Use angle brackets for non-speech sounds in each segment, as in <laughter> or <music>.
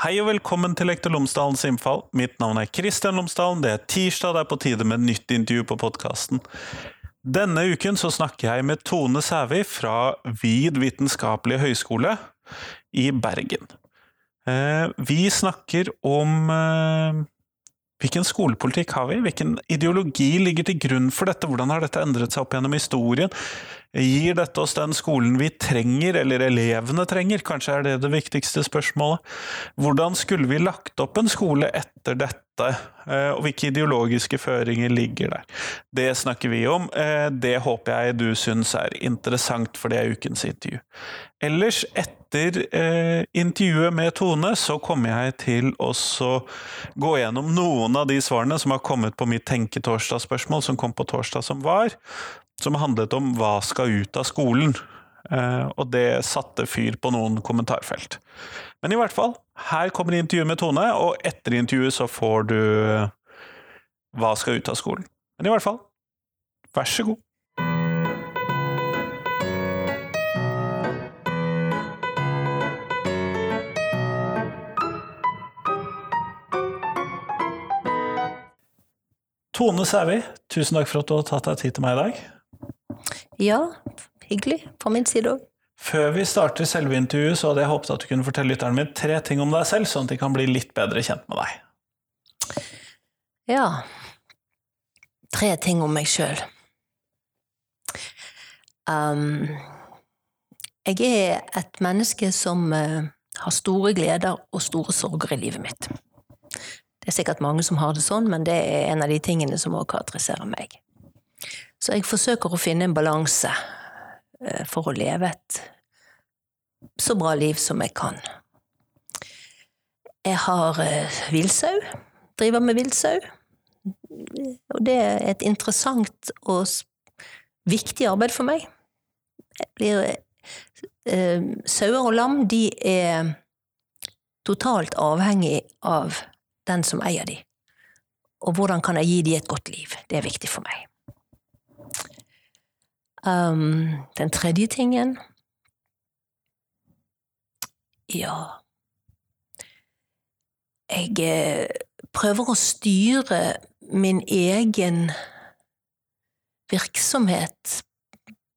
Hei og velkommen til Lektor Lomsdalens innfall. Mitt navn er Kristian Lomsdalen. Det er tirsdag, det er på tide med nytt intervju på podkasten. Denne uken så snakker jeg med Tone Sævi fra Vid vitenskapelige høgskole i Bergen. Eh, vi snakker om eh, hvilken skolepolitikk har vi? Hvilken ideologi ligger til grunn for dette? Hvordan har dette endret seg opp gjennom historien? Gir dette oss den skolen vi trenger, eller elevene trenger? Kanskje er det det viktigste spørsmålet. Hvordan skulle vi lagt opp en skole etter dette, eh, og hvilke ideologiske føringer ligger der? Det snakker vi om. Eh, det håper jeg du syns er interessant, for det er ukens intervju. Ellers, etter eh, intervjuet med Tone, så kommer jeg til å gå gjennom noen av de svarene som har kommet på mitt Tenketorsdag-spørsmål, som kom på torsdag som var som handlet om hva skal ut av skolen. Eh, og det satte fyr på noen kommentarfelt. Men i hvert fall, her kommer intervjuet med Tone, og etter intervjuet så får du hva skal ut av skolen. Men i hvert fall, vær så god. Tone Sævi, tusen takk for at du har tatt deg tid til meg i dag. Ja, hyggelig På min side òg. Før vi starter selve intervjuet, så hadde jeg håpet at du kunne fortelle lytteren min tre ting om deg selv, sånn at de kan bli litt bedre kjent med deg. Ja Tre ting om meg sjøl. Um, jeg er et menneske som uh, har store gleder og store sorger i livet mitt. Det er sikkert mange som har det sånn, men det er en av de tingene som også karakteriserer meg. Så jeg forsøker å finne en balanse eh, for å leve et så bra liv som jeg kan. Jeg har eh, villsau, driver med villsau. Og det er et interessant og viktig arbeid for meg. Eh, sauer og lam de er totalt avhengig av den som eier de. Og hvordan kan jeg gi de et godt liv? Det er viktig for meg. Um, den tredje tingen Ja Jeg eh, prøver å styre min egen virksomhet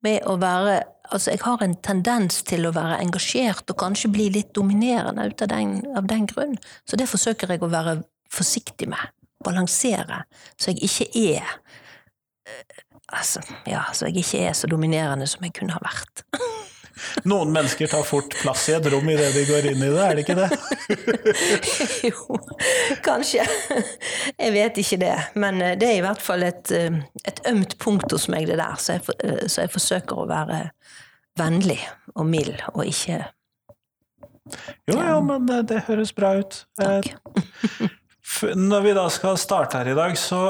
med å være Altså, jeg har en tendens til å være engasjert og kanskje bli litt dominerende av den, av den grunn, så det forsøker jeg å være forsiktig med. Balansere, så jeg ikke er altså, ja, så jeg ikke er så dominerende som jeg kunne ha vært. <laughs> Noen mennesker tar fort plass i et rom idet de går inn i det, er det ikke det? <laughs> jo, kanskje. Jeg vet ikke det. Men eh, det er i hvert fall et, eh, et ømt punkt hos meg, det der. Så jeg, eh, så jeg, forsøker å være vennlig og mild, og ikke Jo, ja, men det høres bra ut. Takk. Når vi da skal starte her i dag, så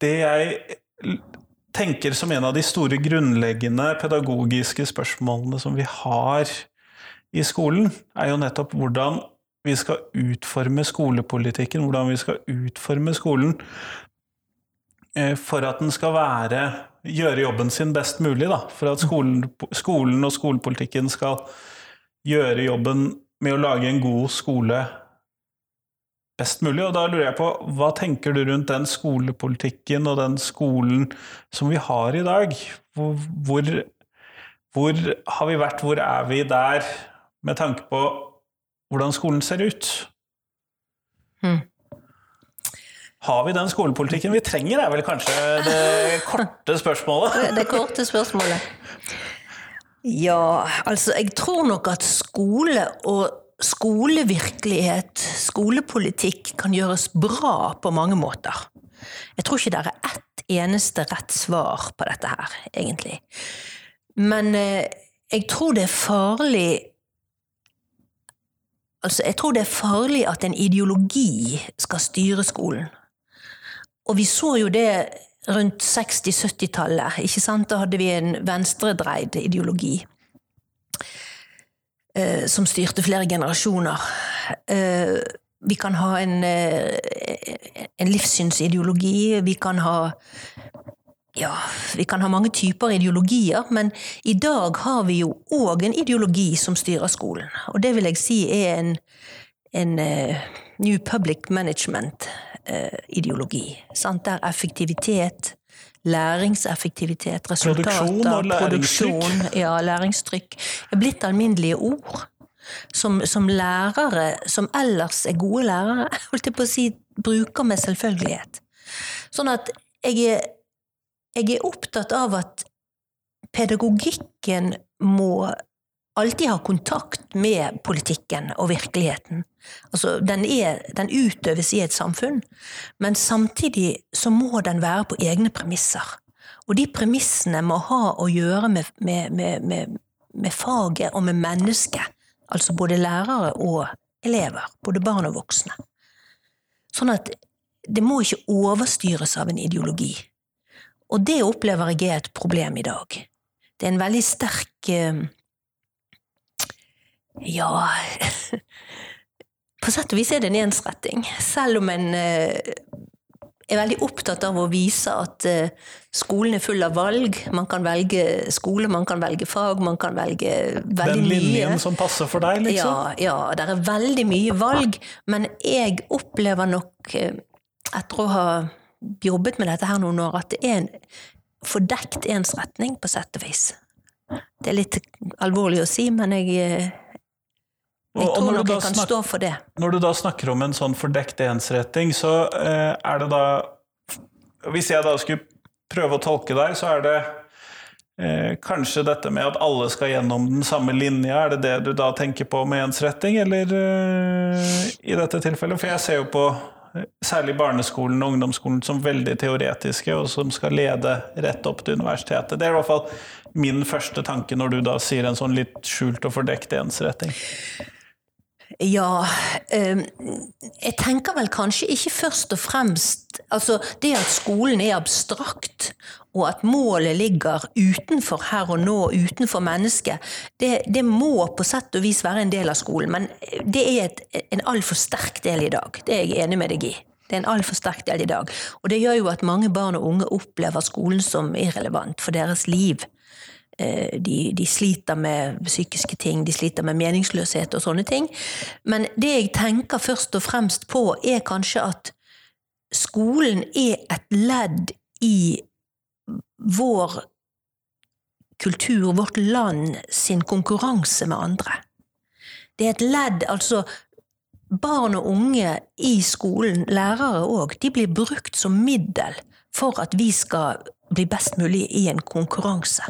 Det jeg tenker som en av de store grunnleggende pedagogiske spørsmålene som vi har i skolen, er jo nettopp hvordan vi skal utforme skolepolitikken, hvordan vi skal utforme skolen eh, for at den skal være gjøre jobben sin best mulig. Da. For at skolen, skolen og skolepolitikken skal gjøre jobben med å lage en god skole best mulig. Og da lurer jeg på, hva tenker du rundt den skolepolitikken og den skolen som vi har i dag? Hvor, hvor, hvor har vi vært, hvor er vi der, med tanke på hvordan skolen ser ut? Hmm. Har vi den skolepolitikken vi trenger, er vel kanskje det <laughs> korte spørsmålet? Det, det korte spørsmålet. Ja, altså jeg tror nok at skole og skolevirkelighet, skolepolitikk, kan gjøres bra på mange måter. Jeg tror ikke det er ett eneste rett svar på dette her, egentlig. Men eh, jeg tror det er farlig Altså, jeg tror det er farlig at en ideologi skal styre skolen. Og vi så jo det rundt 60-70-tallet, ikke sant? Da hadde vi en venstredreid ideologi. Eh, som styrte flere generasjoner. Eh, vi kan ha en, eh, en livssynsideologi, vi kan ha ja, vi kan ha mange typer ideologier, men i dag har vi jo òg en ideologi som styrer skolen. Og det vil jeg si er en, en New Public Management-ideologi. Der effektivitet, læringseffektivitet, resultater, produksjon, og produksjon ja, læringstrykk er blitt alminnelige ord. Som, som, lærere, som ellers er gode lærere, <laughs> holdt jeg på å si, bruker med selvfølgelighet. Sånn at jeg er, jeg er opptatt av at pedagogikken må alltid har kontakt med politikken og virkeligheten. Altså, den, er, den utøves i et samfunn, men samtidig så må den være på egne premisser. Og de premissene må ha å gjøre med, med, med, med faget og med mennesket. Altså både lærere og elever. Både barn og voksne. Sånn at det må ikke overstyres av en ideologi. Og det opplever jeg er et problem i dag. Det er en veldig sterk eh, ja <laughs> På sett og vis er det en ensretting, selv om en eh, er veldig opptatt av å vise at eh, skolen er full av valg. Man kan velge skole, man kan velge fag, man kan velge veldig mye. Den linjen mye. som passer for deg, liksom? Ja, ja, det er veldig mye valg. Men jeg opplever nok, eh, etter å ha jobbet med dette her noen år, at det er en fordekt ensretning, på sett og vis. Det er litt alvorlig å si, men jeg jeg tror nok jeg kan stå for det. Når du da snakker om en sånn fordekt ensretting, så eh, er det da Hvis jeg da skulle prøve å tolke deg, så er det eh, kanskje dette med at alle skal gjennom den samme linja. Er det det du da tenker på med ensretting, eller eh, i dette tilfellet? For jeg ser jo på eh, særlig barneskolen og ungdomsskolen som veldig teoretiske, og som skal lede rett opp til universitetet. Det er i hvert fall min første tanke når du da sier en sånn litt skjult og fordekt ensretting. Ja, ehm, jeg tenker vel kanskje ikke først og fremst Altså, det at skolen er abstrakt, og at målet ligger utenfor her og nå, utenfor mennesket, det, det må på sett og vis være en del av skolen, men det er et, en altfor sterk del i dag. Det er jeg enig med deg i. Det er en altfor sterk del i dag. Og det gjør jo at mange barn og unge opplever skolen som irrelevant for deres liv. Eh, de, de, sliter med psykiske ting, de sliter med meningsløshet og sånne ting. Men det jeg tenker først og fremst på, er kanskje at skolen er et ledd i vår kultur, vårt land sin konkurranse med andre. Det er et ledd, altså Barn og unge i skolen, lærere òg, de blir brukt som middel for at vi skal bli best mulig i en konkurranse.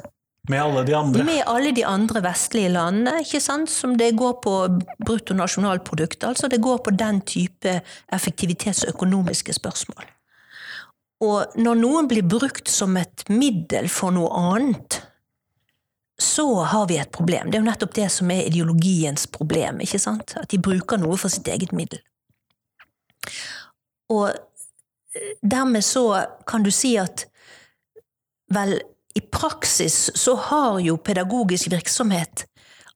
Med alle de andre? Med alle de andre vestlige landene, ikke sant? som det går på bruttonasjonalprodukt. Altså det går på den type effektivitetsøkonomiske spørsmål. Og når noen blir brukt som et middel for noe annet, så har vi et problem. Det er jo nettopp det som er ideologiens problem. ikke sant? At de bruker noe for sitt eget middel. Og dermed så kan du si at vel, i praksis så har jo pedagogisk virksomhet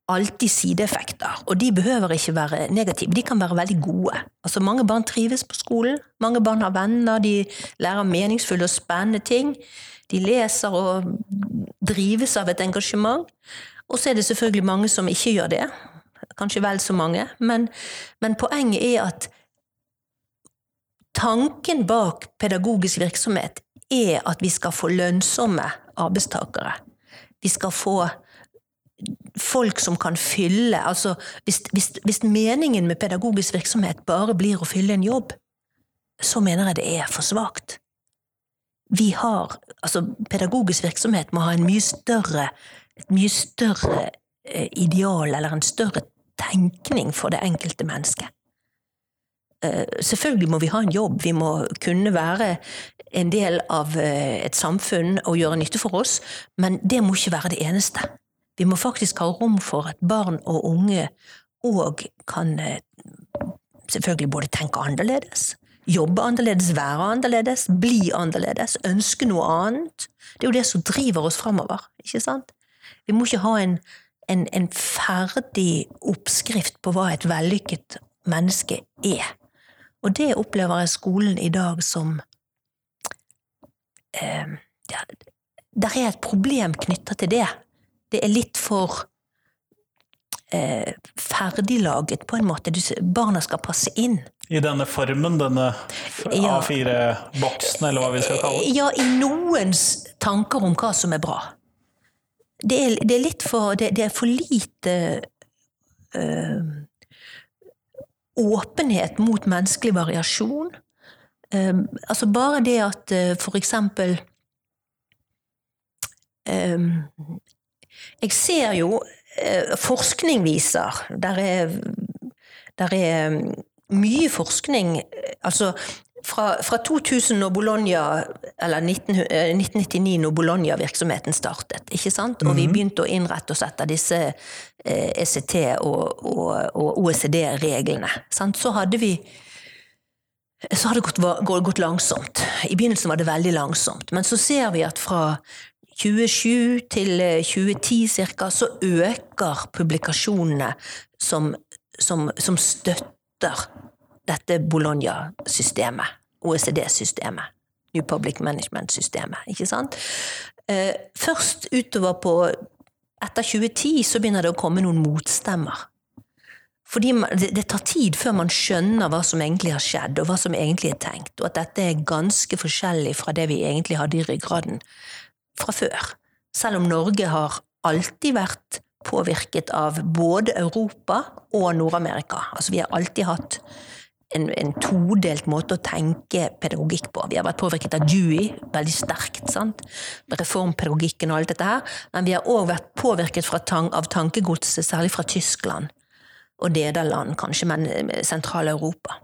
alltid sideeffekter, og de behøver ikke være negative, de kan være veldig gode. Altså Mange barn trives på skolen, mange barn har venner, de lærer meningsfulle og spennende ting. De leser og drives av et engasjement. Og så er det selvfølgelig mange som ikke gjør det. Kanskje vel så mange. Men, men poenget er at tanken bak pedagogisk virksomhet er at vi skal få lønnsomme arbeidstakere. Vi skal få folk som kan fylle altså hvis, hvis, hvis, meningen med pedagogisk virksomhet bare blir å fylle en jobb, så mener jeg det er for svakt. Vi har Altså, pedagogisk virksomhet må ha en mye større, et mye større eh, ideal, eller en større tenkning for det enkelte mennesket. Eh, selvfølgelig må vi ha en jobb, vi må kunne være en del av eh, et samfunn og gjøre nytte for oss, men det må ikke være det eneste. Vi må faktisk ha rom for at barn og unge òg kan eh, selvfølgelig både tenke annerledes, jobbe annerledes, være annerledes, bli annerledes, ønske noe annet. Det er jo det som driver oss framover, ikke sant? Vi må ikke ha en, en, en ferdig oppskrift på hva et vellykket menneske er. Og det opplever jeg skolen i dag som eh, Det er et problem knytta til det. Det er litt for eh, ferdiglaget, på en måte. Du, barna skal passe inn. I denne formen, denne A4-boksen, eller hva vi skal kalle det. Ja, i noens tanker om hva som er bra. Det er, det er litt for Det, det er for lite eh, åpenhet mot menneskelig variasjon. Um, altså bare det at uh, for eksempel um, Jeg ser jo uh, Forskning viser Der er, der er mm, mye forskning Altså fra, fra 2000 når Bologna, eller 19, eh, 1999 når Bologna-virksomheten startet, ikke sant? og vi begynte å innrette oss etter disse eh, ECT- og, og, og OECD-reglene, så hadde vi så har det gått, gått, gått langsomt. I begynnelsen var det veldig langsomt, men så ser vi at fra 2007 til eh, 2010 ca., så øker publikasjonene som, som, som støtter dette Bologna-systemet, OECD-systemet, New Public Management-systemet, ikke sant? Eh, Først utover på Etter 2010 så begynner det å komme noen motstemmer. Fordi det, tar tid før man skjønner hva som egentlig har skjedd, og hva som egentlig er tenkt, og at dette er ganske forskjellig fra det vi egentlig hadde i ryggraden fra før. Selv om Norge har alltid vært påvirket av både Europa og Nord-Amerika. Altså vi har alltid hatt en, en todelt måte å tenke pedagogikk på. Vi har vært påvirket av Dewey, veldig sterkt, sant? reformpedagogikken og alt dette her, men vi har òg vært påvirket fra tan av tankegodset, særlig fra Tyskland og Nederland, kanskje, men sentrale Sentral-Europa.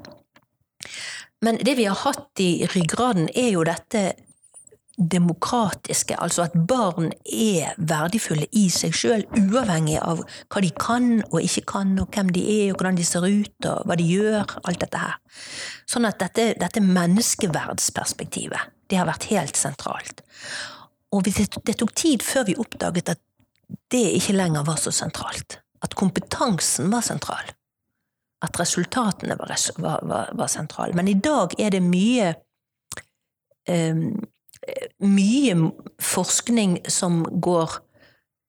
Men det vi har hatt i ryggraden, er jo dette demokratiske, altså at barn er verdifulle i seg sjøl, uavhengig av hva de kan og ikke kan, og hvem de er, og hvordan de ser ut, og hva de gjør, alt dette her. Sånn at dette, dette menneskeverdsperspektivet, det har vært helt sentralt. Og det, tok tid før vi oppdaget at det ikke lenger var så sentralt. At kompetansen var sentral. At resultatene var, var, var, var sentrale. Men i dag er det mye eh, mye forskning som går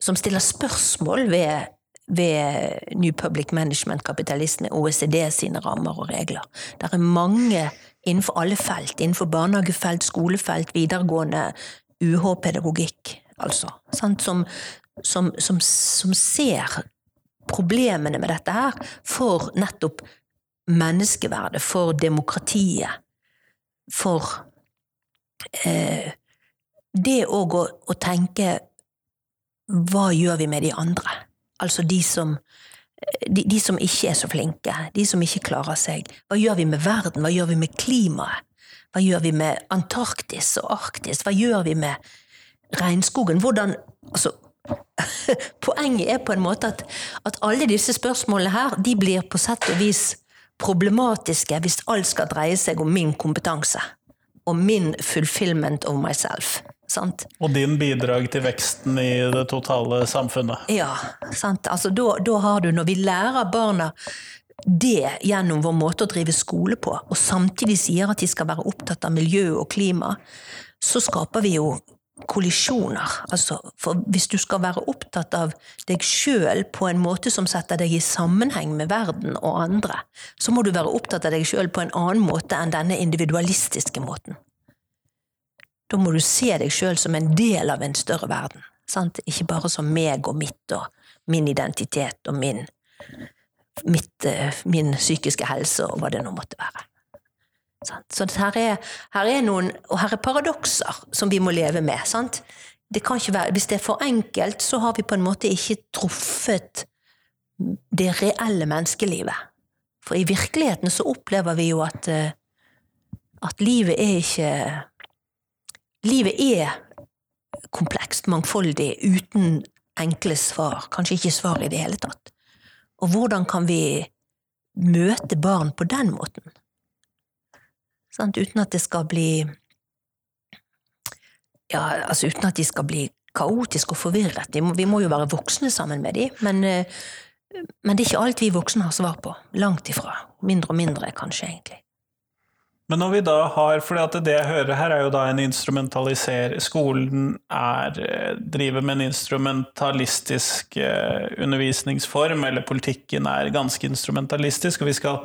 som stiller spørsmål ved, ved New Public Management-kapitalistene, OECD sine rammer og regler. Det er mange innenfor alle felt, innenfor barnehagefelt, skolefelt, videregående, UH-pedagogikk, altså? Som, som, som, som ser problemene med dette her for nettopp menneskeverdet, for demokratiet, for det òg å, å tenke hva gjør vi med de andre? Altså de som, de, de som ikke er så flinke, de som ikke klarer seg. Hva gjør vi med verden? Hva gjør vi med klimaet? Hva gjør vi med Antarktis og Arktis? Hva gjør vi med regnskogen? Hvordan Altså, <laughs> poenget er på en måte at, at alle disse spørsmålene her, de blir på sett og vis problematiske hvis alt skal dreie seg om min kompetanse. Og min fulfillment of myself. Sant? Og din bidrag til veksten i det totale samfunnet. Ja, sant. Altså, da, da har du, når vi lærer barna det gjennom vår måte å drive skole på, og samtidig sier at de skal være opptatt av miljø og klima, så skaper vi jo kollisjoner. Altså, for hvis du skal være opptatt av deg sjøl på en måte som setter deg i sammenheng med verden og andre, så må du være opptatt av deg sjøl på en annen måte enn denne individualistiske måten. Da må du se deg sjøl som en del av en større verden. Sant? Ikke bare som meg og mitt og min identitet og min, mitt, eh, min psykiske helse og hva det nå måtte være. Så her er, her er noen, og her er paradokser som vi må leve med. Sant? Det kan ikke være, hvis det er for enkelt, så har vi på en måte ikke truffet det reelle menneskelivet. For i virkeligheten så opplever vi jo at, eh, at livet er ikke Livet er komplekst, mangfoldig, uten enkle svar. Kanskje ikke svar i det hele tatt. Og hvordan kan vi møte barn på den måten? Sant? Uten at det skal bli Ja, altså uten at de skal bli kaotiske og forvirret. Vi må, vi må jo være voksne sammen med dem, men, eh, men det er ikke alt vi voksne har svar på. Langt ifra. Mindre og mindre, kanskje, egentlig. Men når vi da har For det jeg hører her, er jo da en instrumentaliser... Skolen er, eh, driver med en instrumentalistisk eh, undervisningsform, eller politikken er ganske instrumentalistisk, og vi skal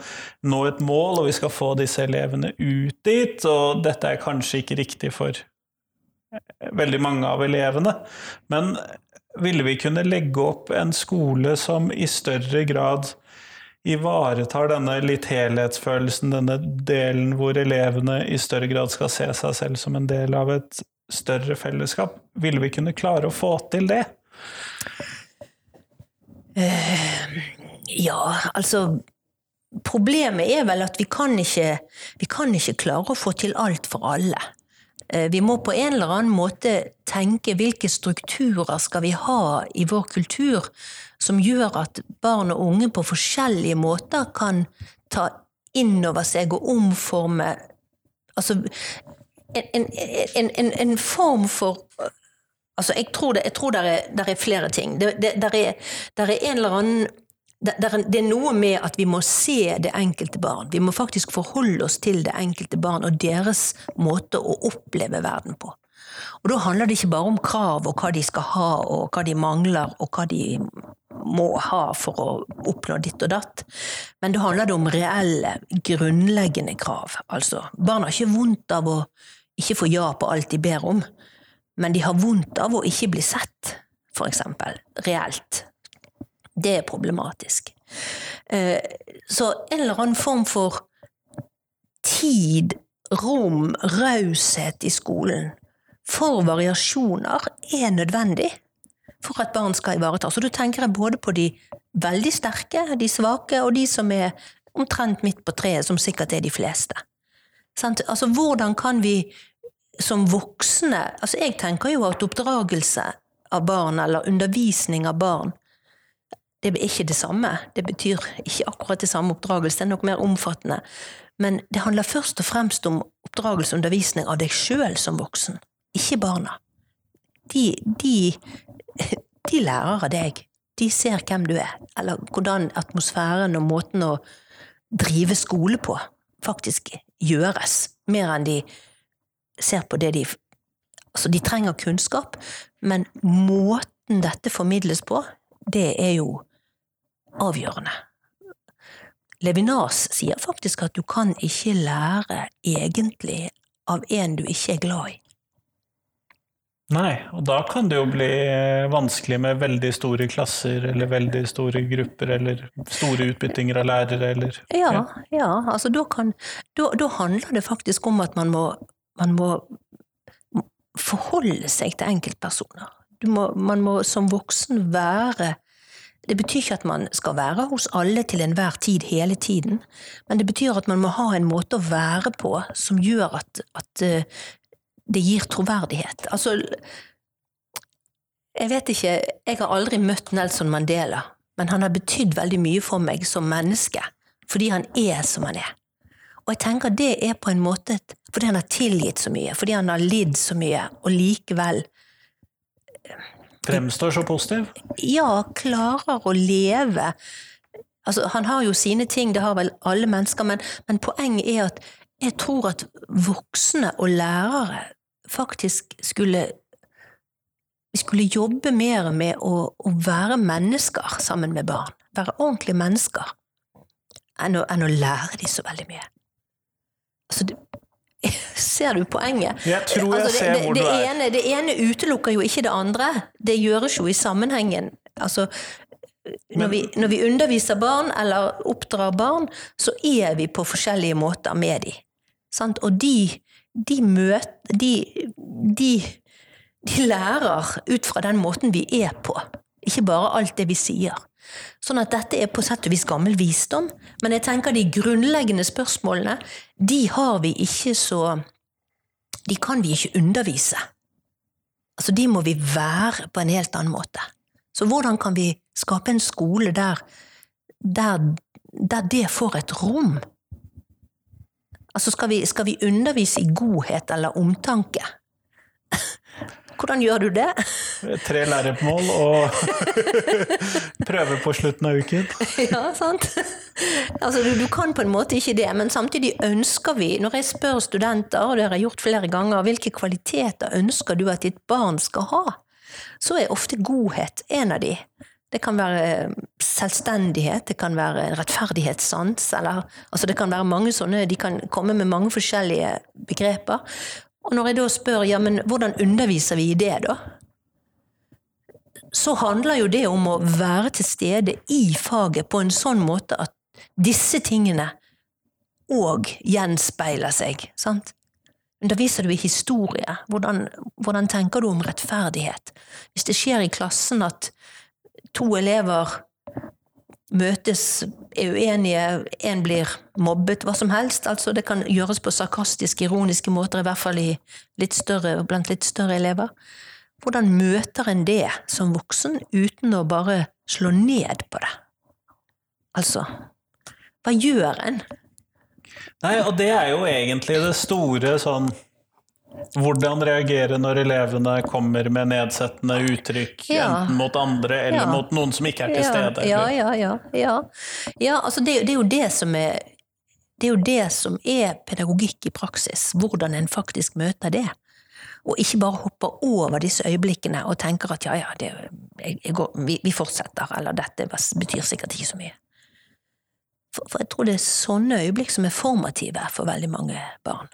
nå et mål, og vi skal få disse elevene ut dit, og dette er kanskje ikke riktig for eh, veldig mange av elevene. Men ville vi kunne legge opp en skole som i større grad ivaretar denne litt helhetsfølelsen, denne delen hvor elevene i større grad skal se seg selv som en del av et større fellesskap. Ville vi kunne klare å få til det? Uh, ja, altså Problemet er vel at vi kan, ikke, vi kan ikke klare å få til alt for alle. Uh, vi må på en eller annen måte tenke hvilke strukturer skal vi ha i vår kultur som gjør at barn og unge på forskjellige måter kan ta inn over seg og omforme Altså en, en, en, en form for Altså, jeg tror det, jeg tror det, er, det er, flere ting. Det, det, det, er, det er en eller annen det er noe med at vi må se det enkelte barn. Vi må faktisk forholde oss til det enkelte barn og deres måte å oppleve verden på. Og da handler det ikke bare om krav og hva de skal ha og hva de mangler og hva de må ha for å oppnå ditt og datt, men da handler det om reelle, grunnleggende krav. Altså, barn har ikke vondt av å ikke få ja på alt de ber om, men de har vondt av å ikke bli sett, for eksempel, reelt. Det er problematisk. Eh, så en eller annen form for tid, rom, raushet i skolen for variasjoner er nødvendig for at barn skal ivaretas. Og da tenker jeg både på de veldig sterke, de svake, og de som er omtrent midt på treet, som sikkert er de fleste. Altså, hvordan kan vi som voksne altså Jeg tenker jo at oppdragelse av barn, eller undervisning av barn, det er ikke det samme. Det betyr ikke akkurat det samme oppdragelse, det er noe mer omfattende. Men det handler først og fremst om oppdragelse og undervisning av deg sjøl som voksen, ikke barna. De, de <laughs> de lærer av deg. De ser hvem du er, eller hvordan atmosfæren og måten å drive skole på faktisk gjøres, mer enn de ser på det de Altså, de trenger kunnskap, men måten dette formidles på, det er jo avgjørende. Levinas sier faktisk at du kan ikke lære egentlig av en du ikke er glad i. Nei, og da kan det jo bli vanskelig med veldig store klasser eller veldig store grupper eller store utbyttinger av lærere eller Ja, ja, ja altså da, kan, da, da, handler det faktisk om at man må, man må forholde seg til enkeltpersoner. Må, man må som voksen være det betyr ikke at man skal være hos alle til enhver tid hele tiden, men det betyr at man må ha en måte å være på som gjør at, at eh, det gir troverdighet. Altså, jeg vet ikke, jeg har aldri møtt Nelson Mandela, men han har betydd veldig mye for meg som menneske, fordi han er som han er. Og jeg tenker det er på en måte fordi han har tilgitt så mye, fordi han har lidd så mye, og likevel Fremstår så positiv? Ja, klarer å leve. Altså, han har jo sine ting, det har vel alle mennesker, men, men poenget er at jeg tror at voksne og lærere faktisk skulle vi skulle jobbe mer med å, å, være mennesker sammen med barn. Være ordentlige mennesker. Enn å, enn å lære de så veldig mye. Altså, det, <laughs> ser du poenget? Jeg tror jeg altså, det, ser hvor det, du er. Ene, det ene utelukker jo ikke det andre. Det gjøres jo i sammenhengen. Altså, når vi, når vi, underviser barn eller oppdrar barn, så er vi på forskjellige måter med dem. Og de de møter de, de, de lærer ut fra den måten vi er på, ikke bare alt det vi sier. Sånn at dette er på sett og vis gammel visdom, men jeg tenker de grunnleggende spørsmålene, de har vi ikke så De kan vi ikke undervise. Altså, de må vi være på en helt annen måte. Så hvordan kan vi skape en skole der, der, der det får et rom? Altså skal vi, skal vi undervise i godhet eller omtanke? <laughs> Hvordan gjør du det? Tre læremål og <laughs> prøve på slutten av uken. <laughs> ja, sant? Altså, du, du, kan på en måte ikke det, men samtidig ønsker vi, når jeg spør studenter, og det har jeg gjort flere ganger, hvilke kvaliteter ønsker du at ditt barn skal ha, så er ofte godhet en av de. Det kan være selvstendighet, det kan være rettferdighetssans, eller altså det kan være mange sånne De kan komme med mange forskjellige begreper. Og når jeg da spør ja, men hvordan underviser vi i det, da? Så handler jo det om å være til stede i faget på en sånn måte at disse tingene òg gjenspeiler seg. sant? Underviser du i historie? Hvordan, hvordan tenker du om rettferdighet? Hvis det skjer i klassen at to elever møtes, er uenige, én blir mobbet, hva som helst. Altså, det kan gjøres på sarkastiske, ironiske måter, i hvert fall i litt større, blant litt større elever. Hvordan møter en det som voksen uten å bare slå ned på det? Altså, hva gjør en? Nei, og det er jo egentlig det store sånn hvordan reagere når elevene kommer med nedsettende uttrykk, ja. enten mot andre eller ja. mot noen som ikke er til stede? Ja, ja, ja. ja. ja altså det, det, er jo det som er det er jo det som er pedagogikk i praksis, hvordan en faktisk møter det. Og ikke bare hopper over disse øyeblikkene og tenker at ja, ja, det, jeg, jeg går, vi, vi, fortsetter, eller dette betyr sikkert ikke så mye. For, for jeg tror det er sånne øyeblikk som er formative for veldig mange barn.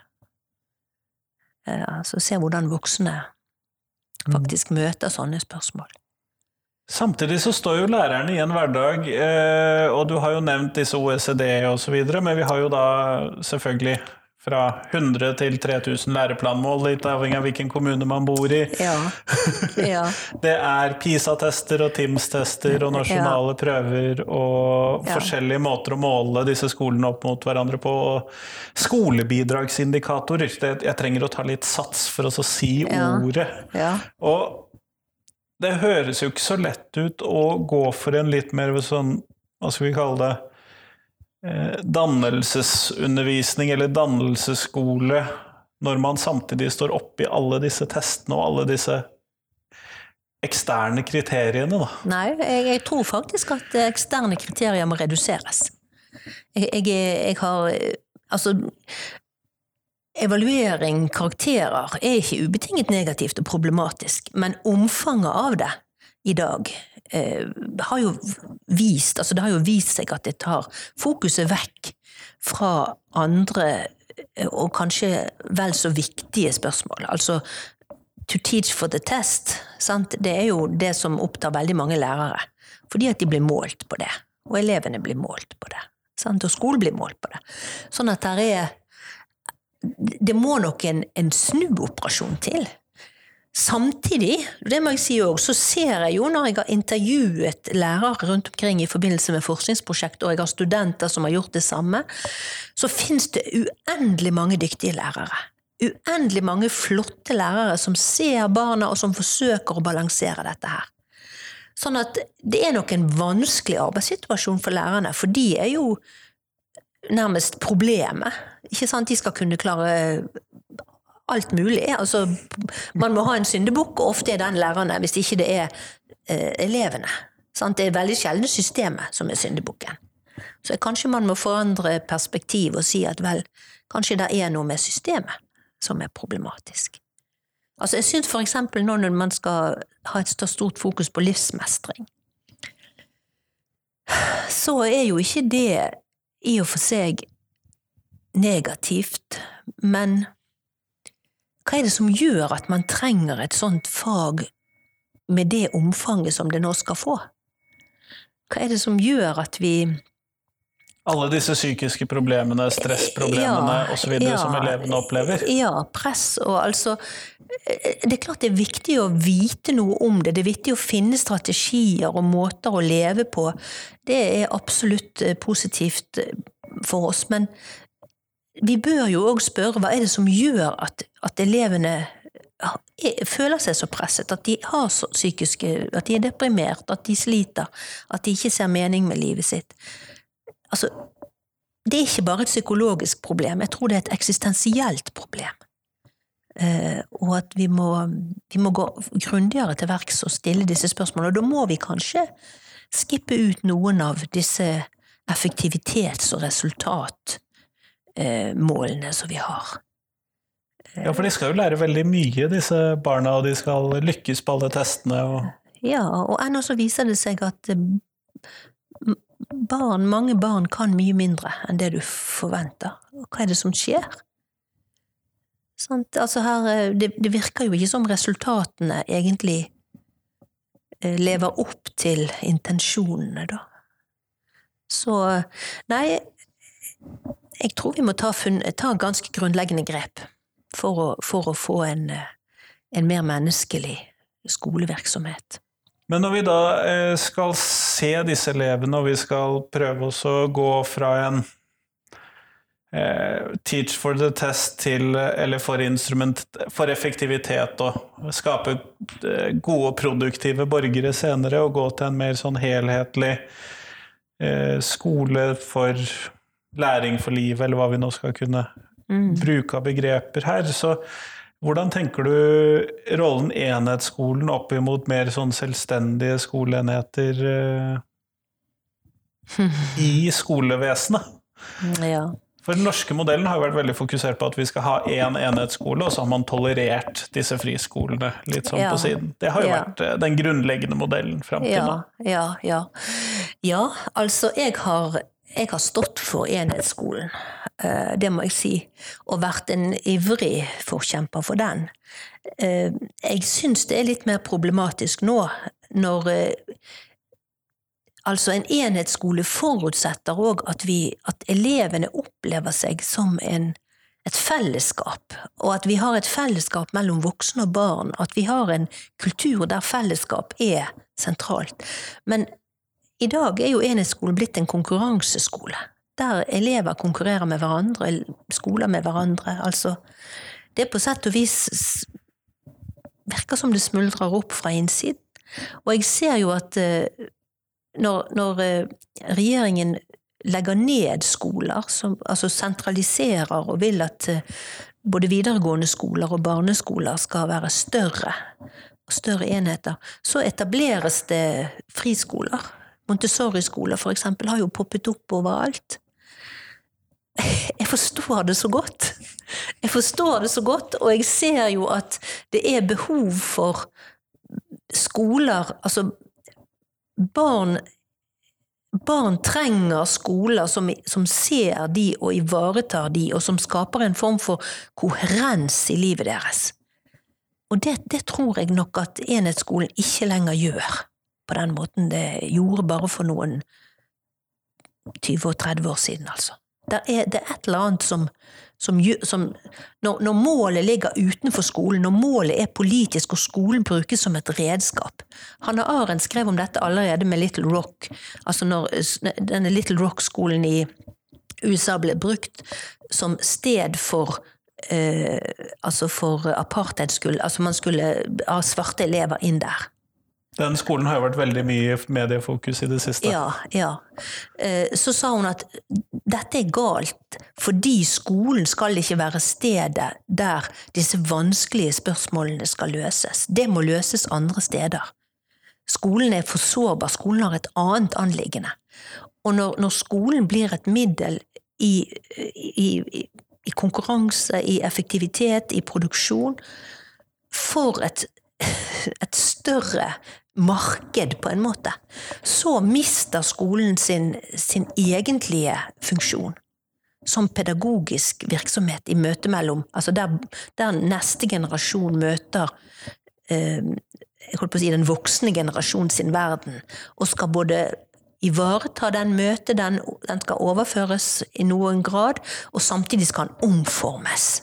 Eh, altså se hvordan voksne faktisk møter sånne spørsmål. Samtidig så står jo lærerne i en hverdag, eh, og du har jo nevnt disse OECD osv., men vi har jo da selvfølgelig fra 100 til 3000 læreplanmål, litt avhengig av hvilken kommune man bor i. Ja. <laughs> Ja. det er PISA-tester og TIMS-tester og nasjonale ja. prøver og forskjellige måter å måle disse skolene opp mot hverandre på. Og skolebidragsindikatorer. Det, jeg trenger å ta litt sats for å si ordet. Og det høres jo ikke så lett ut å gå for en litt mer sånn, hva skal vi kalle det, dannelsesundervisning eller dannelsesskole når man samtidig står oppi alle disse testene og alle disse eksterne kriteriene, da? Nei, jeg, jeg tror faktisk at eksterne kriterier må reduseres. Jeg, jeg, jeg har Altså, evaluering, karakterer, er ikke ubetinget negativt og problematisk, men omfanget av det i dag eh, har jo vist altså Det har jo vist seg at det tar fokuset vekk fra andre eh, og kanskje vel så viktige spørsmål. Altså to teach for the test, sant? det er jo det som opptar veldig mange lærere. Fordi at de blir målt på det, og elevene blir målt på det. Sant? Og skolen blir målt på det. Sånn at der er Det må nok en, en snuoperasjon til Samtidig, det må jeg si også, så ser jeg jo når jeg har intervjuet lærere rundt omkring i forbindelse med forskningsprosjekt, og jeg har studenter som har gjort det samme, så finnes det uendelig mange dyktige lærere. Uendelig mange flotte lærere som ser barna, og som forsøker å balansere dette her. Sånn at det er nok en vanskelig arbeidssituasjon for lærerne, for de er jo nærmest problemet. Ikke sant? De skal kunne klare alt mulig. Altså, man må ha en syndebukk, og ofte er den lærerne, hvis ikke det er eh, elevene. Sant? Det er veldig sjelden systemet som er syndebukken. Så kanskje man må forandre perspektiv og si at vel, kanskje det er noe med systemet som er problematisk. Altså, jeg syns for eksempel nå når man skal ha et stort fokus på livsmestring, så er jo ikke det i og for seg negativt, men hva er det som gjør at man trenger et sånt fag med det omfanget som det nå skal få? Hva er det som gjør at vi alle disse psykiske problemene, stressproblemene ja, osv. Ja, som elevene opplever? Ja, press og altså Det er klart det er viktig å vite noe om det. Det er viktig å finne strategier og måter å leve på. Det er absolutt eh, positivt eh, for oss. Men vi bør jo òg spørre hva er det som gjør at, at elevene føler seg så presset, at de har psykiske At de er deprimert, at de sliter, at de ikke ser mening med livet sitt. Altså, det er ikke bare et psykologisk problem, jeg tror det er et eksistensielt problem. Eh, og at vi må, vi må gå grundigere til verks og stille disse spørsmålene. Og da må vi kanskje skippe ut noen av disse effektivitets- og resultatmålene som vi har. Ja, for de skal jo lære veldig mye, disse barna, og de skal lykkes på alle testene. Og... Ja, og ennå så viser det seg at eh, barn, mange barn kan mye mindre enn det du forventer. Og hva er det som skjer? Sant? Altså her, eh, det, det virker jo ikke som resultatene egentlig eh, lever opp til intensjonene, da. Så nei, jeg tror vi må ta, ta ganske grunnleggende grep for å, for å få en, en, mer menneskelig skolevirksomhet. Men når vi da eh, skal se disse elevene, og vi skal prøve oss å gå fra en eh, teach for the test til Eller for for effektivitet og skape gode gode, produktive borgere senere, og gå til en mer sånn helhetlig eh, skole for læring for livet, eller hva vi nå skal kunne mm. bruke av begreper her. Så hvordan tenker du rollen enhetsskolen opp imot mer sånn selvstendige skoleenheter uh, i <laughs> skolevesenet? Ja. For den norske modellen har jo vært veldig fokusert på at vi skal ha én enhetsskole, og så har man tolerert disse friskolene litt sånn ja. på siden. Det har jo ja. vært eh, den grunnleggende modellen fram til nå. Ja, ja. ja, altså jeg har jeg har stått for enhetsskolen, eh, det må jeg si, og vært en ivrig forkjemper for den. Eh, jeg syns det er litt mer problematisk nå, når eh, Altså, en enhetsskole forutsetter òg at, at elevene opplever seg som en, et fellesskap, og at vi har et fellesskap mellom voksne og barn, at vi har en kultur der fellesskap er sentralt. Men i dag er jo enhetsskolen blitt en konkurranseskole, der elever konkurrerer med hverandre, skoler med hverandre. Altså, det på sett og vis virker som det smuldrer opp fra innsiden. Og jeg ser jo at eh, når, når eh, regjeringen legger ned skoler, som, altså sentraliserer og vil at eh, både videregående skoler og barneskoler skal være større, større enheter, så etableres det friskoler Montessori-skoler eksempel har jo poppet opp overalt. Jeg forstår det så godt. Jeg forstår det så godt, og jeg ser jo at det er behov for skoler Altså, barn Barn trenger skoler som, som, ser de og ivaretar de, og som skaper en form for koherens i livet deres. Og det, det tror jeg nok at enhetsskolen ikke lenger gjør på den måten det gjorde bare for noen 20 og 30 år siden, altså. Det er, det er et eller annet som, som, som når, når, målet ligger utenfor skolen, når målet er politisk og skolen brukes som et redskap Hanna Arendt skrev om dette allerede med Little Rock. altså når denne Little Rock-skolen i USA ble brukt som sted for eh, altså for apartheidsskull, altså man skulle ha svarte elever inn der. Den skolen har jo vært veldig mye mediefokus i det siste. Ja, ja. Eh, så sa hun at dette er galt, fordi skolen skal ikke være stedet der disse vanskelige spørsmålene skal løses. Det må løses andre steder. Skolen er for sårbar, skolen har et annet anliggende. Og når, når skolen blir et middel i, i, i konkurranse, i effektivitet, i produksjon, for et et større marked, på en måte, så mister skolen sin, sin egentlige funksjon som pedagogisk virksomhet i møte mellom Altså der, der neste generasjon møter eh, jeg holdt på å si den voksne generasjon sin verden, og skal både ivareta den møtet, den, den skal overføres i noen grad, og samtidig skal den omformes.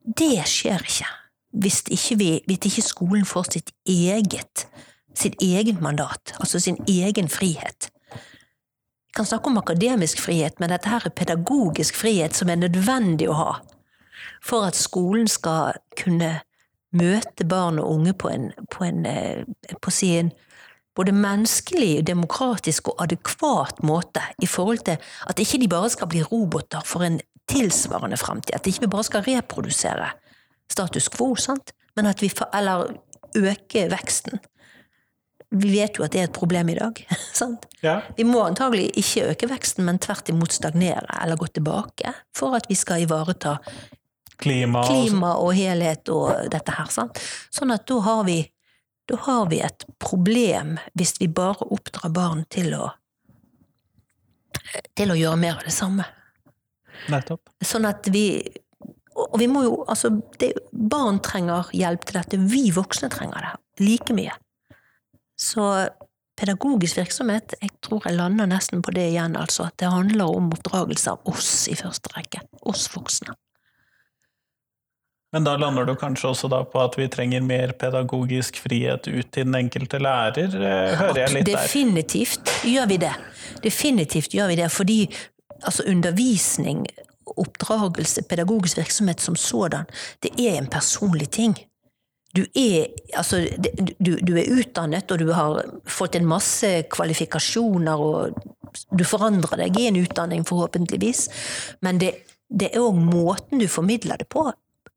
Det skjer ikke hvis ikke, vi, hvis ikke skolen får sitt eget sitt eget mandat, altså sin egen frihet. Vi kan snakke om akademisk frihet, men dette her er pedagogisk frihet som er nødvendig å ha for at skolen skal kunne møte barn og unge på en, på en, eh, på sin både menneskelig, demokratisk og adekvat måte i forhold til at ikke de bare skal bli roboter for en tilsvarende framtid, at ikke vi bare skal reprodusere status quo, sant? men at vi får, Eller øke veksten. Vi vet jo at det er et problem i dag. <laughs> sant? Ja. Vi må antagelig ikke øke veksten, men tvert imot stagnere eller gå tilbake, for at vi skal ivareta Klima klima og helhet og dette her. Sant? Sånn at da har vi da har vi et problem hvis vi bare oppdrar barn til å til å gjøre mer av det samme. Nettopp. Sånn at vi Og vi må jo Altså, det, barn trenger hjelp til dette. Vi voksne trenger det like mye. Så pedagogisk virksomhet, jeg tror jeg lander nesten på det igjen, altså. At det handler om oppdragelse av oss i første rekke. Oss voksne. Men da lander du kanskje også da på at vi trenger mer pedagogisk frihet ut til den enkelte lærer, eh, hører jeg litt der. Definitivt gjør vi det. Definitivt gjør vi det, fordi altså, undervisning, oppdragelse, pedagogisk virksomhet som sådan, det er en personlig ting. Du er, altså, du, du er utdannet, og du har fått en masse kvalifikasjoner, og du forandrer deg i en utdanning, forhåpentligvis. Men det, det er òg måten du formidler det på,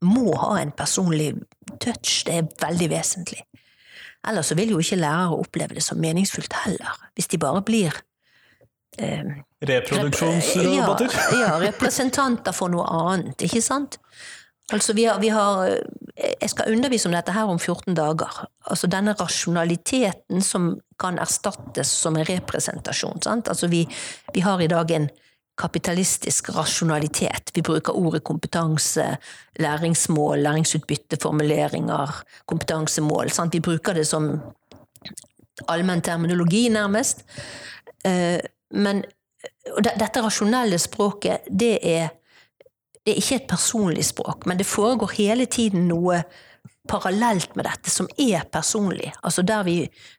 må ha en personlig touch. Det er veldig vesentlig. Ellers så vil jo ikke lærere oppleve det som meningsfullt heller, hvis de bare blir eh, Reproduksjonsroboter. Ja, ja, representanter for noe annet, ikke sant? Altså, vi har, vi har Jeg skal undervise om dette her om 14 dager. Altså denne rasjonaliteten som kan erstattes som en representasjon. Sant? Altså, vi, vi har i dag en kapitalistisk rasjonalitet. Vi bruker ordet kompetanse, læringsmål, læringsutbytte, formuleringer, kompetansemål. Sant? Vi bruker det som allmenn terminologi, nærmest. Eh, Men dette rasjonelle språket, det er, det er ikke et personlig språk, men det foregår hele tiden noe parallelt med dette som er personlig. Altså der vi,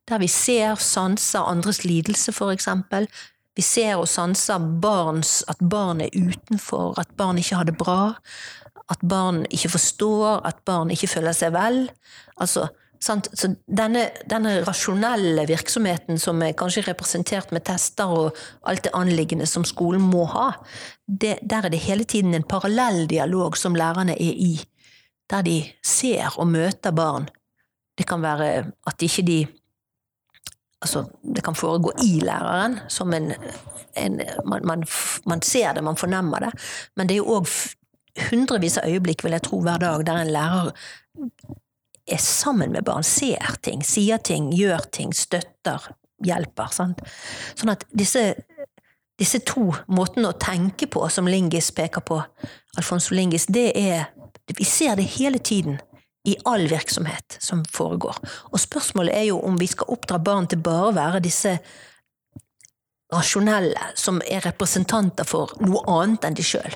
der vi ser, sanser andres lidelse, for eksempel. Vi ser og sanser barns, at barn er utenfor, at barn ikke har det bra. At barn ikke forstår, at barn ikke føler seg vel. Altså? Så denne, denne rasjonelle virksomheten som er kanskje representert med tester og alt det anliggende som skolen må ha, det, der er det hele tiden en parallell dialog som lærerne er i, der de ser og møter barn. Det kan være at ikke de Altså, det kan foregå i læreren, som en, en man, man, man ser det, man fornemmer det, men det er jo òg hundrevis av øyeblikk, vil jeg tro, hver dag, der en lærer er sammen med barn, ser ting, sier ting, gjør ting, støtter, hjelper. Sant? Sånn at disse, disse to måtene å tenke på som Lingis peker på, Alfonso Lingis, det er Vi ser det hele tiden i all virksomhet som foregår. Og spørsmålet er jo om vi skal oppdra barn til bare å være disse rasjonelle, som er representanter for noe annet enn de sjøl,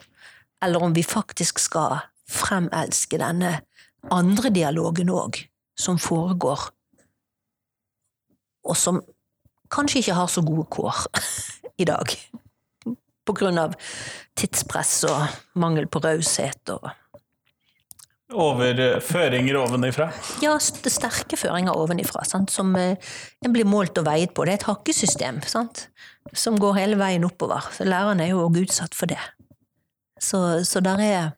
eller om vi faktisk skal fremelske denne andre dialogen òg, som foregår, og som kanskje ikke har så gode kår <laughs> i dag, på grunn av tidspress og mangel på raushet og Over eh, føringer ovenifra. Ja, sterke føringer ovenifra, sant? som eh, en blir målt og veiet på. Det er et hakkesystem sant? som går hele veien oppover. Så lærerne er jo også utsatt for det. Så, så der er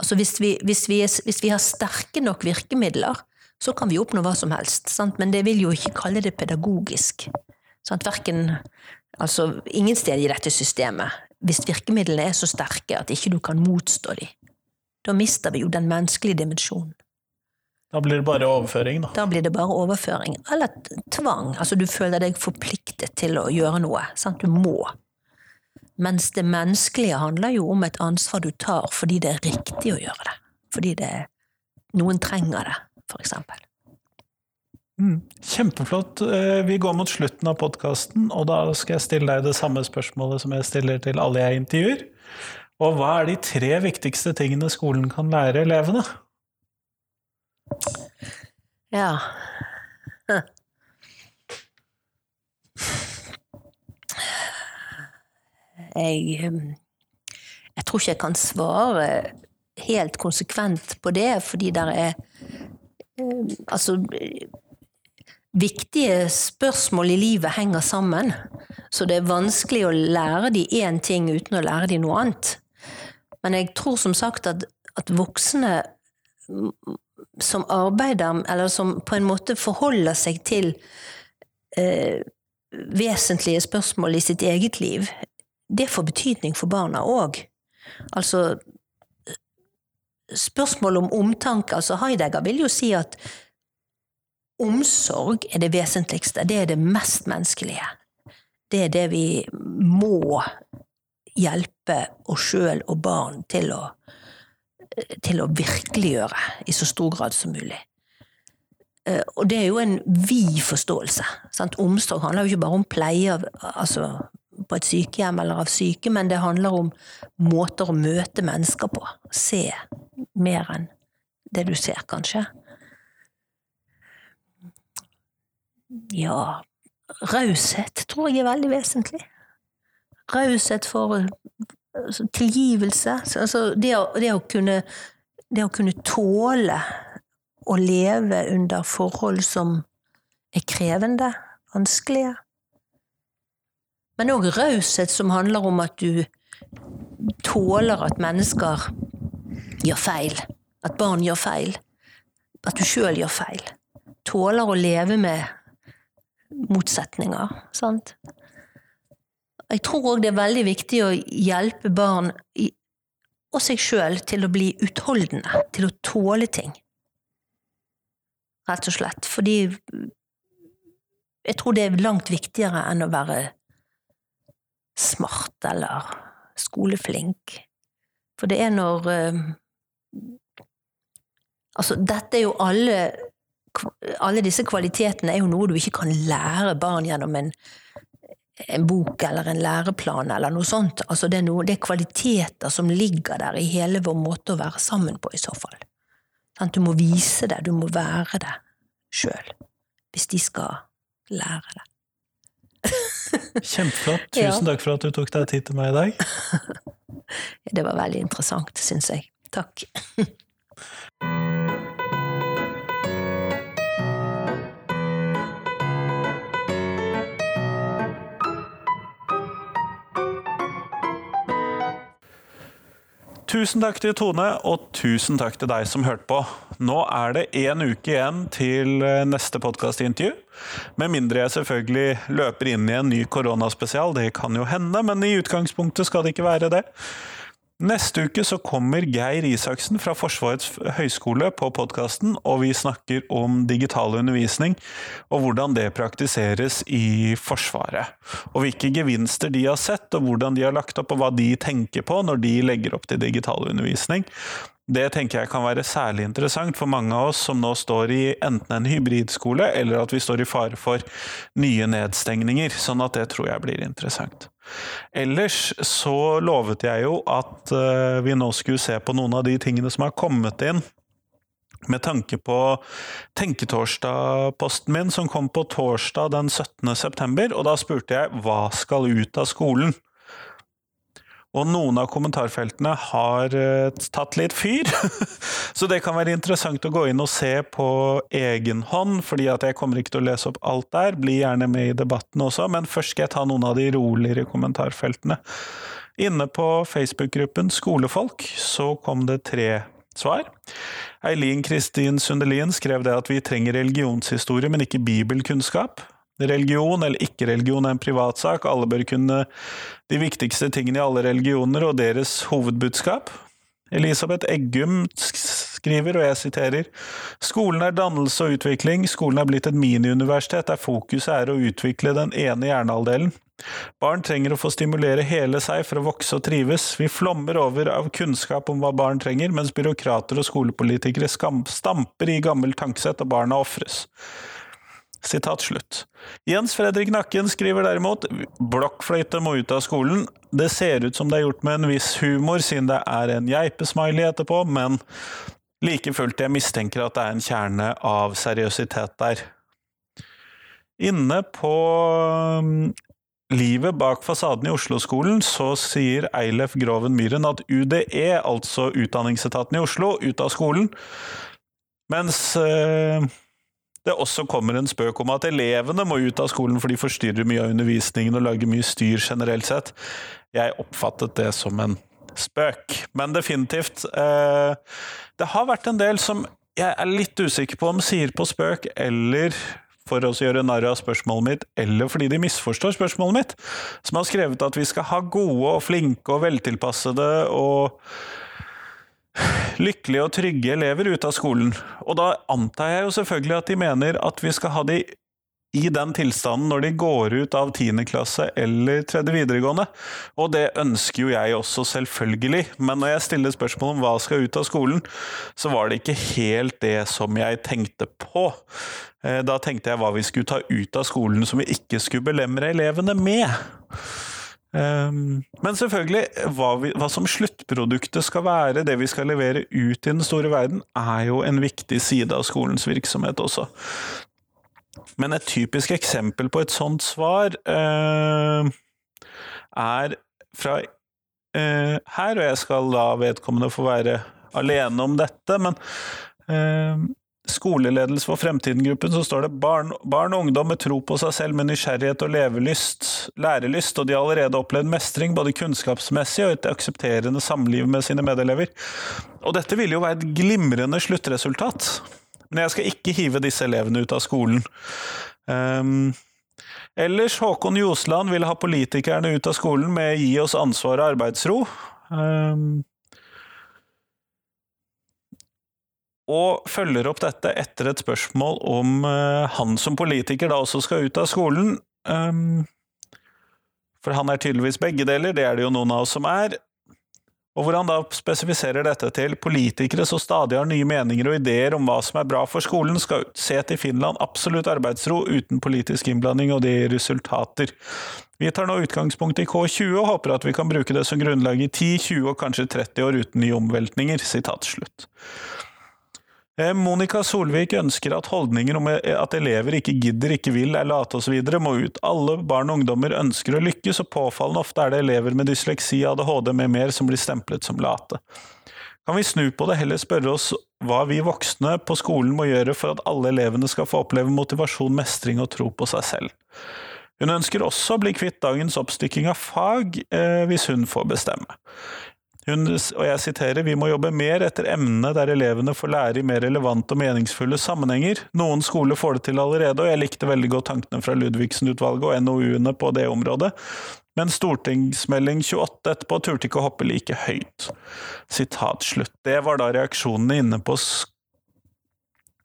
Altså hvis vi, hvis, vi er, hvis vi har sterke nok virkemidler, så kan vi oppnå hva som helst. Sant? Men det vil jo ikke kalle det pedagogisk. Sant? Verken, Altså, ingen sted i dette systemet. Hvis virkemidlene er så sterke at ikke du kan motstå dem, da mister vi jo den menneskelige dimensjonen. Da blir det bare overføring, da. Da blir det bare overføring, eller tvang. Altså du føler deg forpliktet til å gjøre noe. Sant? Du må. Mens det menneskelige handler jo om et ansvar du tar fordi det er riktig å gjøre det. Fordi det, noen trenger det, for eksempel. Mm. Kjempeflott. Eh, Vi går mot slutten av podkasten, og da skal jeg stille deg det samme spørsmålet som jeg stiller til alle jeg intervjuer. Og hva er de tre viktigste tingene skolen kan lære elevene? Ja. Jeg hm, Jeg tror ikke jeg kan svare helt konsekvent på det, fordi det er hm, Altså Viktige spørsmål i livet henger sammen, så det er vanskelig å lære de én ting uten å lære de noe annet. Men jeg tror som sagt at at voksne som arbeider, eller som på en måte forholder seg til eh, vesentlige spørsmål i sitt eget liv, det får betydning for barna òg. Altså Spørsmål om omtanke, altså Heidegger vil jo si at omsorg er det vesentligste, det er det mest menneskelige. Det er det vi må hjelpe oss sjøl og barn til å, til å virkeliggjøre i så stor grad som mulig. Eh, og det er jo en vid forståelse. Sant? Omsorg handler jo ikke bare om pleie av, altså, på et sykehjem eller av syke, men det handler om måter å møte mennesker på. Se mer enn det du ser, kanskje. Ja, raushet tror jeg er veldig vesentlig raushet for altså, tilgivelse. Altså, det, det, å kunne, det, å, kunne, tåle å leve under forhold som er krevende, vanskelige. Men òg raushet som handler om at du tåler at mennesker gjør feil. At barn gjør feil. At du sjøl gjør feil. Tåler å leve med motsetninger. Sant? Jeg tror òg det er veldig viktig å hjelpe barn og seg sjøl til å bli utholdende, til å tåle ting. Rett og slett. Fordi jeg tror det er langt viktigere enn å være smart eller skoleflink. For det er når eh, Altså, dette er jo alle Alle disse kvalitetene er jo noe du ikke kan lære barn gjennom en en bok eller en læreplan eller noe sånt. Altså det, er noe, det er kvaliteter som ligger der i hele vår måte å være sammen på, i så fall. Du må vise det, du må være det sjøl, hvis de skal lære det. Kjempeflott. Tusen takk for at du tok deg tid til meg i dag. <laughs> det var veldig interessant, syns jeg. Takk. Tusen takk til Tone, og tusen takk til deg som hørte på. Nå er det én uke igjen til eh, neste podkastintervju. Med mindre jeg selvfølgelig løper inn i en ny koronaspesial, det kan jo hende, men i utgangspunktet skal det ikke være det. Neste uke så kommer Geir Isaksen fra Forsvarets høgskole på podkasten, og vi snakker om digital undervisning og hvordan det praktiseres i Forsvaret. Og hvilke gevinster de har sett, og hvordan de har lagt opp, og hva de tenker på når de legger opp til digital undervisning. Det tenker jeg kan være særlig interessant for mange av oss som nå står i enten en hybridskole, eller at vi står i fare for nye nedstengninger. Sånn at det tror jeg blir interessant. Ellers så lovet jeg jo at uh, vi nå skulle se på noen av de tingene som har kommet inn med tanke på Tenketorsdag-posten min, som kom på torsdag den 17. september, og da spurte jeg hva skal ut av skolen? Og noen av kommentarfeltene har uh, tatt litt fyr. <laughs> Så det kan være interessant å gå inn og se på egen hånd, fordi jeg kommer ikke til å lese opp alt der. Bli gjerne med i debatten også, men først skal jeg ta noen av de roligere kommentarfeltene. Inne på Facebook-gruppen Skolefolk så kom det tre svar. Eileen Kristin Sundelin skrev det at vi trenger religionshistorie, men ikke bibelkunnskap. Religion eller ikke-religion er en privatsak, alle bør kunne de viktigste tingene i alle religioner og deres hovedbudskap. Elisabeth Eggum skriver, og jeg siterer, skolen er dannelse og utvikling, skolen er blitt et miniuniversitet der fokuset er å utvikle den ene hjernehalvdelen. Barn trenger å få stimulere hele seg for å vokse og trives. Vi flommer over av kunnskap om hva barn trenger, mens byråkrater og skolepolitikere stamper i gammelt tankesett, og barna ofres. Sitat slutt. Jens Fredrik Nakken skriver derimot blokkfløyte må ut av skolen. Det ser ut som det er gjort med en viss humor, siden det er en geipesmiley etterpå, men like fullt jeg mistenker at det er en kjerne av seriøsitet der. Inne på um, livet bak fasaden i Oslo-skolen så sier Eilef Groven Myhren at UDE, altså Utdanningsetaten i Oslo, ut av skolen, mens øh, det også kommer en spøk om at elevene må ut av skolen for de forstyrrer mye av undervisningen og lager mye styr generelt sett. Jeg oppfattet det som en Spøk, men definitivt. Eh, det har vært en del som jeg er litt usikker på om sier på spøk eller for å gjøre narr av spørsmålet mitt, eller fordi de misforstår spørsmålet mitt, som har skrevet at vi skal ha gode og flinke og veltilpassede og lykkelige og trygge elever ut av skolen. Og da antar jeg jo selvfølgelig at de mener at vi skal ha de i den tilstanden når de går ut av 10. klasse eller tredje videregående. Og det ønsker jo jeg også, selvfølgelig. Men når jeg stiller spørsmål om hva skal ut av skolen, så var det ikke helt det som jeg tenkte på. Eh, da tenkte jeg hva vi skulle ta ut av skolen som vi ikke skulle belemre elevene med. Ehm, men selvfølgelig, hva, vi, hva, som sluttproduktet skal være, det vi skal levere ut i den store verden, er jo en viktig side av skolens virksomhet også. Men et typisk eksempel på et sånt svar uh, er fra uh, her, og jeg skal la vedkommende få være alene om dette, men uh, Skoleledelse for fremtiden-gruppen så står det barn, barn, og ungdom med tro på seg selv med nysgjerrighet og levelyst, lærelyst, og de har allerede opplevd mestring både kunnskapsmessig og et aksepterende samliv med sine medelever. Og dette ville jo være et glimrende sluttresultat. Men jeg skal ikke hive disse elevene ut av skolen. Um, ellers, Håkon Ljosland vil ha politikerne ut av skolen med gi oss ansvar og arbeidsro. Um, og følger opp dette etter et spørsmål om uh, han som politiker da også skal ut av skolen. Um, for han er tydeligvis begge deler, det er det jo noen av oss som er og hvor han da spesifiserer dette til politikere som stadig har nye meninger og ideer om hva som er bra for skolen, skal se til Finland absolutt arbeidsro uten politisk innblanding, og det gir resultater. Vi tar nå utgangspunkt i K20 og håper at vi kan bruke det som grunnlag i 10, 20 og kanskje 30 år uten nye omveltninger. Sitat slutt. Eh, Monica Solvik ønsker at holdninger om eh, at elever ikke gidder, ikke vil, er late osv. må ut. Alle barn og ungdommer ønsker å lykkes, og påfallende ofte er det elever med dysleksi, ADHD med mer som blir stemplet som late. Kan vi snu på det, heller spørre oss hva vi voksne på skolen må gjøre for at alle elevene skal få oppleve motivasjon, mestring og tro på seg selv? Hun ønsker også å bli kvitt dagens oppstykking av fag, eh, hvis hun får bestemme. Hun, og jeg siterer, vi må jobbe mer etter emnene der elevene får lære i mer relevante og meningsfulle sammenhenger. Noen skoler får det til allerede, og jeg likte veldig godt tankene fra Ludvigsen-utvalget og NOU-ene på det området. Men stortingsmelding 28 etterpå turte ikke å hoppe like høyt. Sitat slutt. Det var da reaksjonene inne på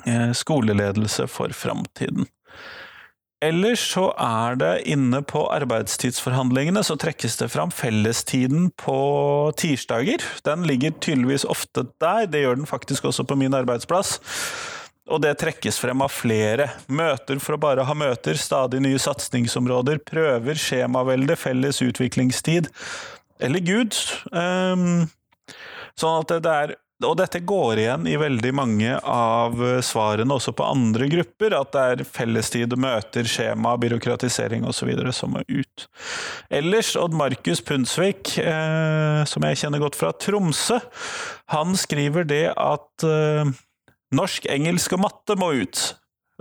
eh, skoleledelse for framtiden. Ellers så er det inne på arbeidstidsforhandlingene så trekkes det fram fellestiden på tirsdager. Den ligger tydeligvis ofte der, det gjør den faktisk også på min arbeidsplass. Og det trekkes frem av flere. Møter for å bare ha møter, stadig nye satsingsområder, prøver, skjemavelde, felles utviklingstid. Eller Gud. Um, sånn at det er og dette går igjen i veldig mange av svarene også på andre grupper, at det er fellestid, møter, skjema, byråkratisering osv. som må ut. Ellers, Odd Markus Pundsvik, eh, som jeg kjenner godt fra Tromsø, han skriver det at eh, norsk, engelsk og matte må ut.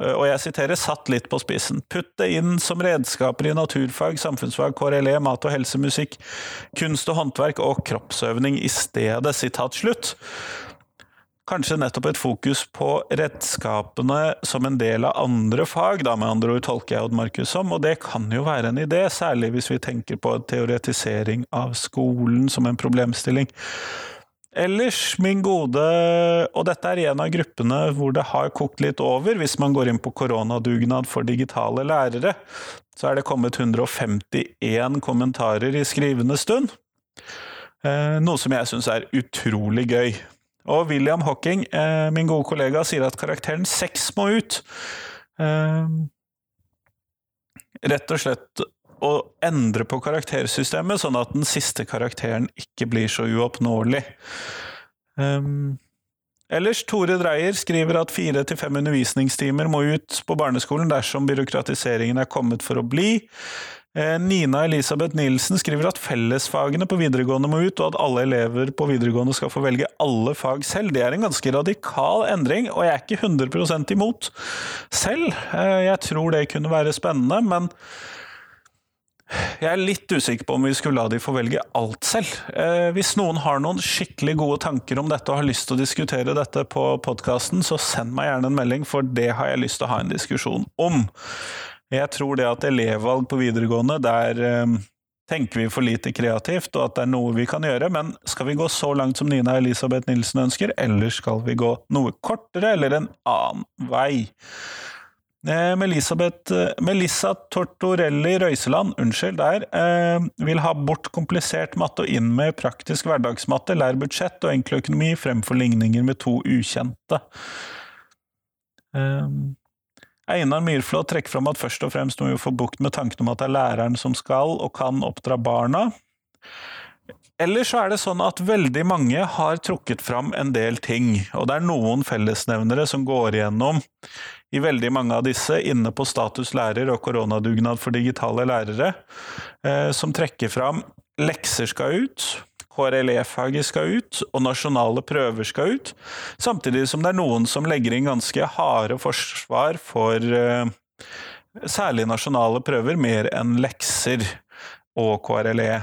Eh, og jeg siterer satt litt på spissen. Putt det inn som redskaper i naturfag, samfunnsfag, KRLE, mat og helse, musikk, kunst og håndverk og kroppsøvning i stedet. Sitat slutt. Kanskje nettopp et fokus på redskapene som en del av andre fag, da med andre ord tolker jeg Odd Markus som, og det kan jo være en idé, særlig hvis vi tenker på teoretisering av skolen som en problemstilling. Ellers, min gode Og dette er en av gruppene hvor det har kokt litt over. Hvis man går inn på koronadugnad for digitale lærere, så er det kommet 151 kommentarer i skrivende stund. Eh, noe som jeg syns er utrolig gøy. Og William Hocking, eh, min gode kollega, sier at karakteren 6 må ut. Eh, rett og slett å endre på karaktersystemet, sånn at den siste karakteren ikke blir så uoppnåelig. Um, ellers, Tore Dreyer skriver at fire til fem undervisningstimer må ut på barneskolen dersom byråkratiseringen er kommet for å bli. Eh, Nina Elisabeth Nilsen skriver at fellesfagene på videregående må ut, og at alle elever på videregående skal få velge alle fag selv. Det er en ganske radikal endring, og jeg er ikke 100% imot selv. Eh, jeg tror det kunne være spennende, men Jeg er litt usikker på om vi skulle la de få velge alt selv. Eh, hvis noen har noen skikkelig gode tanker om dette og har lyst til å diskutere dette på podkasten, så send meg gjerne en melding, for det har jeg lyst til å ha en diskusjon om. Jeg tror det at elevvalg på videregående, der eh, tenker vi for lite kreativt, og at det er noe vi kan gjøre, men skal vi gå så langt som Nina Elisabeth Nilsen ønsker, eller skal vi gå noe kortere, eller en annen vei? Eh, eh, Melissa Tortorelli Røiseland, unnskyld der, eh, vil ha bort komplisert matte og inn med praktisk hverdagsmatte, lær budsjett og enkel økonomi fremfor ligninger med to ukjente. Einar Myrflå trekker fram at først og fremst må vi få bukt med tanken om at det er læreren som skal og kan oppdra barna. Eller så er det sånn at veldig mange har trukket fram en del ting, og det er noen fellesnevnere som går igjennom i veldig mange av disse inne på Status lærer og koronadugnad for digitale lærere, eh, som trekker fram lekser skal ut, KRLE-faget skal ut, og nasjonale prøver skal ut, samtidig som det er noen som legger inn ganske harde forsvar for eh, særlig nasjonale prøver, mer enn lekser og KRLE,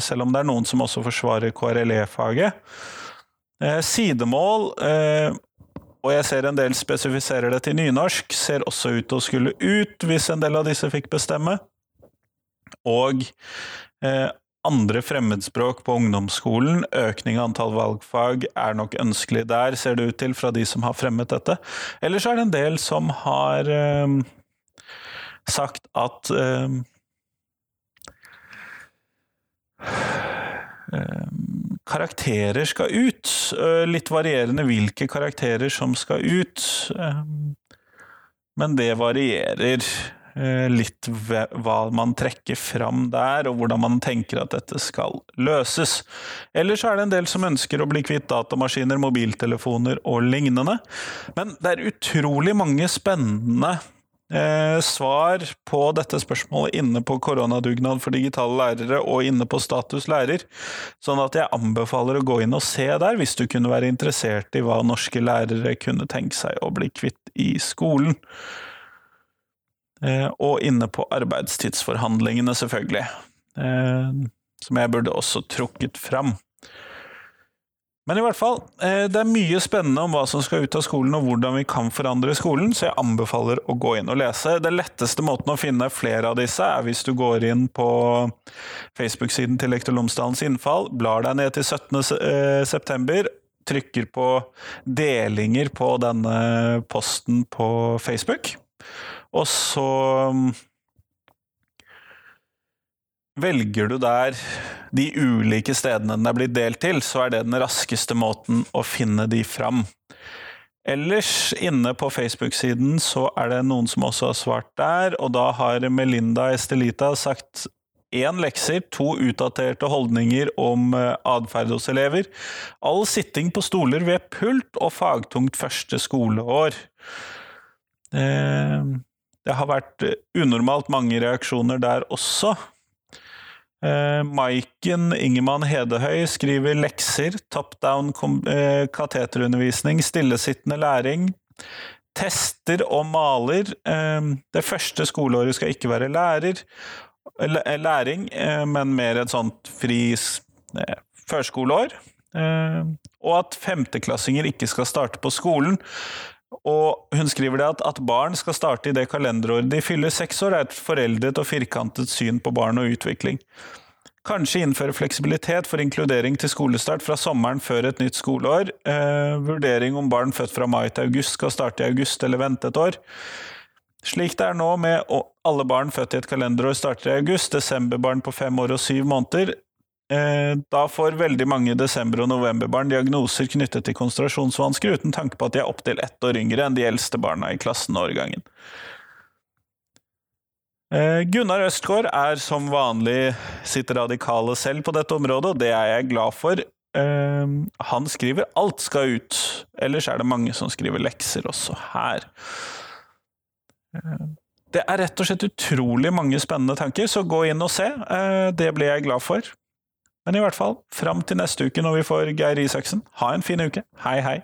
selv om det er noen som også forsvarer KRLE-faget. Sidemål og jeg ser en del spesifiserer det til nynorsk, ser også ut til å skulle ut, hvis en del av disse fikk bestemme. Og eh, andre fremmedspråk på ungdomsskolen, økning av antall valgfag er nok ønskelig der, ser det ut til, fra de som har fremmet dette. Ellers er det en del som har eh, sagt at eh, eh karakterer skal ut. Eh, litt varierende hvilke karakterer som skal ut. Eh, men det varierer eh, litt hva man trekker fram der, og hvordan man tenker at dette skal løses. Ellers er det en del som ønsker å bli kvitt datamaskiner, mobiltelefoner og lignende. Men det er utrolig mange spennende eh, svar på dette spørsmålet inne på Koronadugnad for digitale lærere og inne på Status lærer, sånn at jeg anbefaler å gå inn og se der hvis du kunne være interessert i hva norske lærere kunne tenke seg å bli kvitt i skolen. Eh, og inne på arbeidstidsforhandlingene, selvfølgelig, eh, som jeg burde også trukket fram. Men i hvert fall, eh, det er mye spennende om hva som skal ut av skolen, og hvordan vi kan forandre skolen, så jeg anbefaler å gå inn og lese. Den letteste måten å finne flere av disse er hvis du går inn på Facebook-siden til Lektor Lomsdalens innfall, blar deg ned til 17. Eh, trykker på delinger på denne posten på Facebook, og så Velger du der de ulike stedene den er blitt delt til, så er det den raskeste måten å finne de fram. Ellers, inne på Facebook-siden, så er det noen som også har svart der, og da har Melinda Estelita sagt én lekser, to utdaterte holdninger om eh, atferd hos elever, all sitting på stoler ved pult og fagtungt første skoleår. Eh, det har vært unormalt mange reaksjoner der også. Uh, Maiken Ingemann Hedehøy skriver lekser, top down eh, kateterundervisning, stillesittende læring, tester og maler. Eh, det første skoleåret skal ikke være lærer, læring, men mer et sånt fri førskoleår. Og at femteklassinger ikke skal starte på skolen. Og hun skriver det at, at barn skal starte i det kalenderåret de fyller seks år, er et foreldet og firkantet syn på barn og utvikling. Kanskje innføre fleksibilitet for inkludering til skolestart fra sommeren før et nytt skoleår. Eh, vurdering om barn født fra mai til august skal starte i august eller vente et år. Slik det er nå med alle barn født i et kalenderår starter i august, desemberbarn på fem år og syv måneder, da får veldig mange desember- og novemberbarn diagnoser knyttet til konsentrasjonsvansker, uten tanke på at de er opptil ett år yngre enn de eldste barna i klassen og årgangen. Eh, Gunnar Østgaard er som vanlig sitt radikale selv på dette området, og det er jeg glad for. Eh, han skriver 'alt skal ut', ellers er det mange som skriver lekser også her. Det er rett og slett utrolig mange spennende tanker, så gå inn og se. Det blir jeg glad for. Men i hvert fall, fram til neste uke når vi får Geir Isaksen, ha en fin uke. Hei, hei.